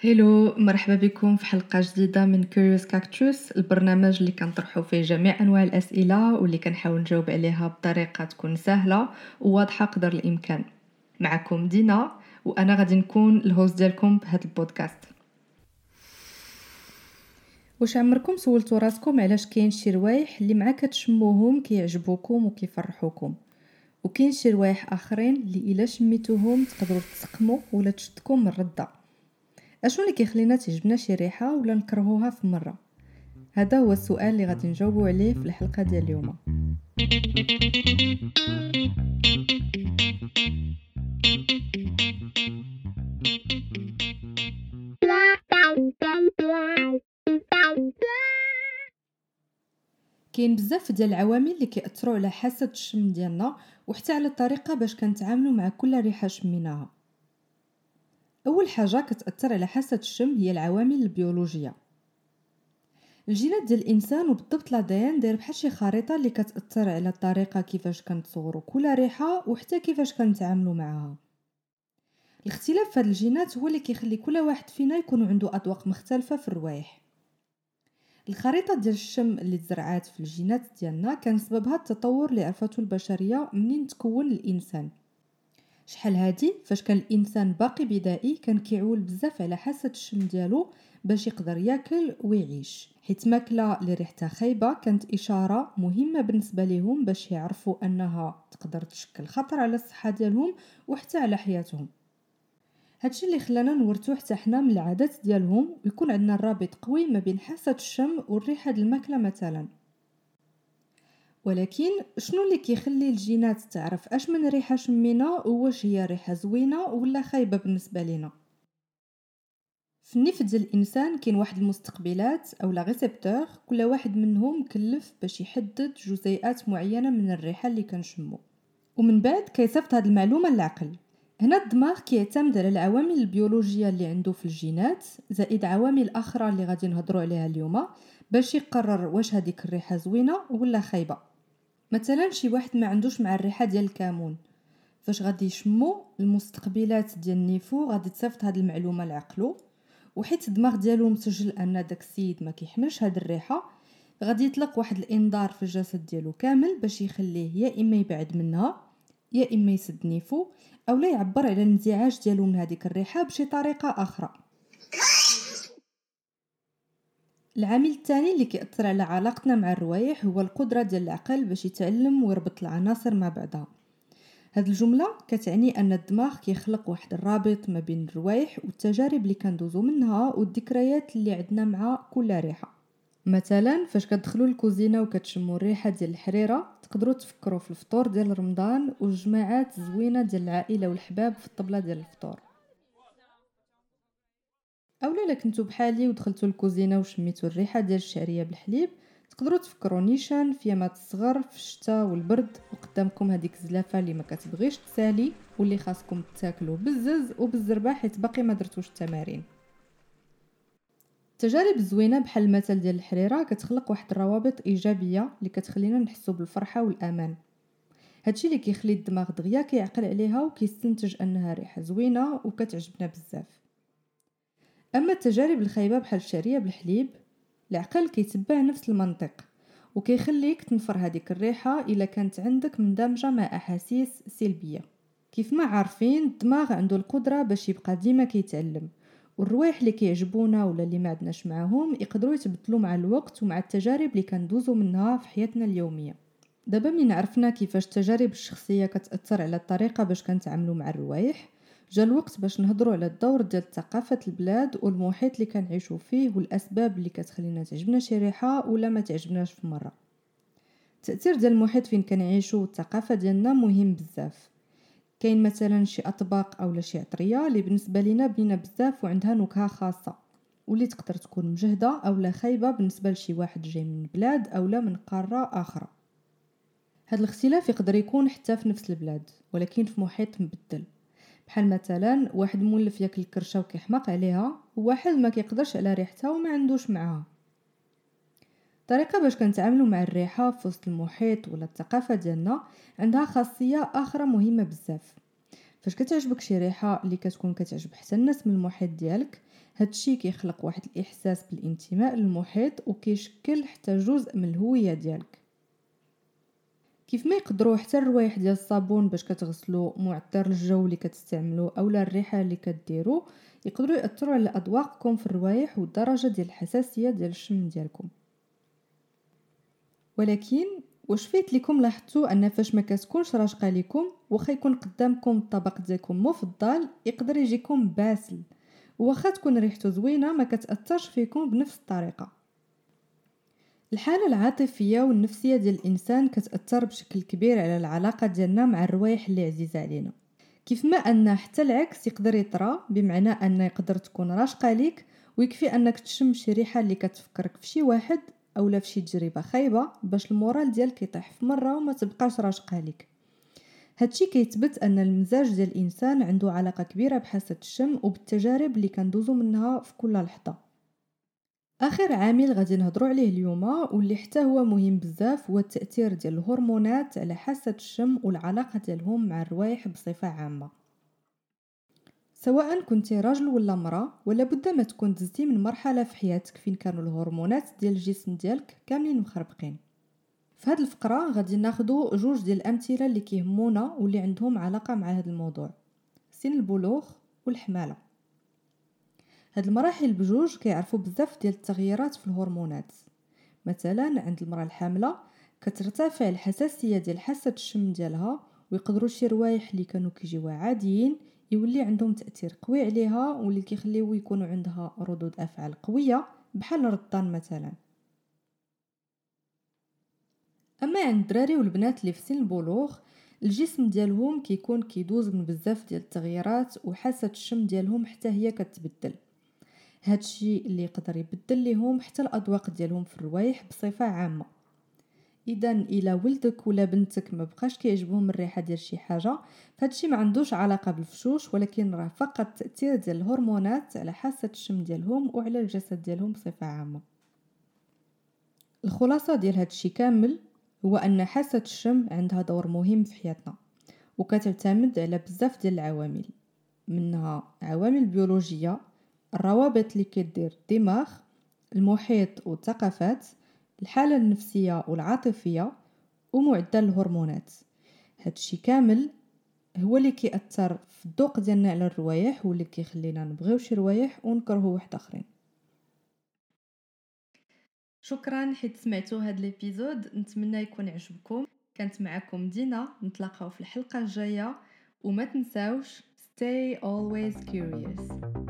hello مرحبا بكم في حلقة جديدة من Curious Cactus البرنامج اللي كنطرحو فيه جميع أنواع الأسئلة واللي كنحاول نجاوب عليها بطريقة تكون سهلة وواضحة قدر الإمكان. معكم دينا وأنا غادي نكون ال host ديالكم بهذا البودكاست. واش عمركم سولتوا راسكم علاش كاين شي روايح اللي مع كتشموهم كيعجبوكم وكيفرحوكم؟ وكاين شي روايح آخرين اللي إلا شميتوهم تقدروا تسقموا ولا تشدكم من الرده اشنو اللي كيخلينا تعجبنا شي ريحة ولا نكرهوها في مرة؟ هذا هو السؤال اللي غادي نجاوبوا عليه في الحلقة ديال اليوم. كاين بزاف ديال العوامل اللي كيأثروا على حاسه الشم ديالنا وحتى على الطريقة باش كنتعاملوا مع كل ريحة شميناها. أول حاجة كتأثر على حاسة الشم هي العوامل البيولوجية. الجينات ديال الإنسان وبالضبط لادين داير بحال شي خريطة اللي كتأثر على الطريقة كيفاش كنتصوروا كل ريحة وحتى كيفاش كنتعاملوا معها الاختلاف في هاد الجينات هو اللي كيخلي كل واحد فينا يكون عنده أذواق مختلفة في الروايح. الخريطة ديال الشم اللي تزرعات في الجينات ديالنا كان سببها التطور اللي عرفته البشرية منين تكون الانسان شحال هادي؟ فاش كان الإنسان باقي بدائي كان كيعول بزاف على حاسة الشم ديالو باش يقدر ياكل ويعيش. حيت ماكلة اللي ريحتها خايبة كانت إشارة مهمة بالنسبة لهم باش يعرفوا أنها تقدر تشكل خطر على الصحة ديالهم وحتى على حياتهم. هادشي اللي خلانا نورثو حتى حنا من العادات ديالهم ويكون عندنا رابط قوي ما بين حاسة الشم والريحة د الماكلة مثلا. ولكن شنو اللي كيخلي الجينات تعرف اش من ريحة شمينا واش هي ريحة زوينة ولا خايبة بالنسبة لينا؟ في النفس ديال الإنسان كاين واحد المستقبلات أو لا ريسبتور كل واحد منهم مكلف باش يحدد جزيئات معينة من الريحة اللي كنشمو. ومن بعد كيصيفط هاد المعلومة للعقل. هنا الدماغ كيعتمد على العوامل البيولوجية اللي عنده في الجينات زائد عوامل أخرى اللي غادي نهضروا عليها اليوم باش يقرر واش هذيك الريحة زوينة ولا خايبة. مثلا شي واحد ما عندوش مع الريحة ديال الكمون فاش غادي يشمو المستقبلات ديال النيفو غادي تصيفط هاد المعلومة لعقلو. وحيت الدماغ ديالو مسجل أن داك السيد ما كيحملش هاد الريحة غادي يطلق واحد الإنذار في الجسد ديالو كامل باش يخليه يا إما يبعد منها يا إما يسد نيفو أو لا يعبر على الانزعاج ديالو من هذيك الريحة بشي طريقة أخرى. العامل الثاني اللي كيأثر على علاقتنا مع الروايح هو القدرة ديال العقل باش يتعلم ويربط العناصر مع بعضها. هاد الجملة كتعني أن الدماغ كيخلق واحد الرابط ما بين الروايح والتجارب اللي كندوزو منها والذكريات اللي عندنا مع كل ريحة. مثلا فاش كتدخلوا الكوزينه وكتشموا الريحة ديال الحريرة تقدروا تفكروا في الفطور ديال رمضان والجماعات زوينه ديال العائلة والحباب في الطبلة ديال الفطور. اولا الا كنتو بحالي ودخلتوا الكوزينة وشميتوا الريحة ديال الشعرية بالحليب. تقدروا تفكروا نيشان في يامات الصغر في الشتاء والبرد. وقدامكم هذيك الزلافة اللي ما كتبغيش تسالي واللي خاصكم تاكلوا بالزز وبالزربة حيت باقي ما درتوش التمارين. التجارب الزوينة بحال المثل ديال الحريرة كتخلق واحد الروابط إيجابية اللي كتخلينا نحسو بالفرحة والأمان. هادشي اللي كيخلي الدماغ دغيا كيعقل عليها وكيستنتج أنها ريحة زوينة وكتعجبنا بزاف. أما التجارب الخايبة بحال الشعرية بالحليب العقل كيتبع نفس المنطق وكيخليك تنفر هذيك الريحة إلا كانت عندك مندمجة مع أحاسيس سلبية. كيف ما عارفين الدماغ عنده القدرة باش يبقى ديما كيتعلم والروايح اللي كيعجبونا ولا اللي ما عندناش معاهم يقدروا يتبدلوا مع الوقت ومع التجارب اللي كندوزو منها في حياتنا اليومية. دابا من عرفنا كيفاش التجارب الشخصية كتأثر على الطريقة باش كنتعاملوا مع الروايح جا الوقت باش نهضروا على الدور ديال ثقافة البلاد والمحيط اللي كنعيشوا فيه والأسباب اللي كتخلينا تعجبنا شي ريحة ولا ما تعجبناش في مرة. التاثير ديال المحيط فين كنعيشوا والثقافة ديالنا مهم بزاف. كاين مثلا شي أطباق اولا شي عطرية اللي بالنسبة لينا بنينة بزاف وعندها نكهة خاصة واللي تقدر تكون مجهدة اولا خايبة بالنسبة لشي واحد جاي من بلاد اولا من قارة آخرى. هذا الاختلاف يقدر يكون حتى في نفس البلاد ولكن في محيط مبدل. بحال مثلا واحد مولف ياكل الكرشه وكيحماق عليها وواحد ما كيقدرش على ريحتها وما عندوش معاها. الطريقة باش كنتعاملوا مع الريحة في وسط المحيط ولا الثقافة ديالنا عندها خاصية أخرى مهمة بزاف. فاش كتعجبك شي ريحة اللي كتكون كتعجب حتى الناس من المحيط ديالك هادشي كيخلق واحد الإحساس بالانتماء للمحيط وكيشكل حتى جزء من الهوية ديالك. كيف ما يقدروا حتى الروايح ديال الصابون باش كتغسلوا معطر الجو اللي كتستعملوا اولا الريحة اللي كديروا يقدروا يأثروا على أذواقكم في الروايح والدرجة ديال الحساسية ديال الشم ديالكم. ولكن واش فيت لكم لاحظتوا أن فاش ما كتكونش راشقة لكم واخا يكون قدامكم الطبق ديالكم مفضل يقدر يجيكم باسل. واخا تكون ريحته زوينة ما كتأثرش فيكم بنفس الطريقة. الحالة العاطفية والنفسية ديال الإنسان كتأثر بشكل كبير على العلاقة ديالنا مع الروايح اللي عزيزة علينا. كيف ما أن حتى العكس يقدر يطرى بمعنى أن يقدر تكون راشقة ليك ويكفي أنك تشم شي ريحة اللي كتفكرك في شي واحد اولا في شي تجربة خايبة باش المورال ديالك يطيح في مرة وما تبقاش راشقة ليك هادشي كيتبت أن المزاج ديال الإنسان عنده علاقة كبيرة بحاسة الشم وبالتجارب اللي كندوزو منها في كل لحظة. آخر عامل غادي نهضروا عليه اليوم واللي حتى هو مهم بزاف هو التأثير ديال الهرمونات على حاسة الشم والعلاقة ديالهم مع الروايح بصفة عامة. سواء كنتي راجل ولا مرأة ولا بد ما تكون دزتي من مرحلة في حياتك فين كانوا الهرمونات ديال الجسم ديالك كاملين مخربقين. في هذه الفقرة غادي ناخذ جوج ديال الأمثلة اللي كيهمونا واللي عندهم علاقة مع هذا الموضوع. سن البلوغ والحمالة. هاد المراحل بجوج كيعرفوا بزاف ديال التغييرات في الهرمونات. مثلا عند المرأة الحاملة كترتفع الحساسية ديال حاسة الشم ديالها ويقدروا شي روايح اللي كانوا كيجيوها عاديين يولي عندهم تأثير قوي عليها واللي كيخليو يكونوا عندها ردود أفعال قوية بحال الرضان مثلا. أما عند الدراري والبنات اللي في سن البلوغ الجسم ديالهم كيكون كيدوز من بزاف ديال التغييرات وحاسة الشم ديالهم حتى هي كتبدل. هادشي اللي يقدر يبدل ليهم حتى الأذواق ديالهم في الروايح بصفة عامة. إذا إلى ولدك ولا بنتك ما بقاش كيعجبهم الريحة ديال شي حاجة فهادشي ما عندوش علاقة بالفشوش ولكن راه فقط تأثير ديال الهرمونات على حاسة الشم ديالهم وعلى الجسد ديالهم بصفة عامة. الخلاصة ديال هادشي كامل هو أن حاسة الشم عندها دور مهم في حياتنا وكتعتمد على بزاف ديال العوامل منها عوامل بيولوجية الروابط اللي كدير الدماغ المحيط والثقافات الحالة النفسية والعاطفية ومعدل الهرمونات. هادشي كامل هو اللي كيأثر في الذوق ديالنا على الروايح واللي كيخلينا نبغيو شي روايح ونكرهو واحد آخرين. شكرا حيت سمعتوا هاد الإبيزود. نتمنى يكون عجبكم. كانت معكم دينا. نتلاقاو في الحلقة الجاية. وما تنساوش stay always curious.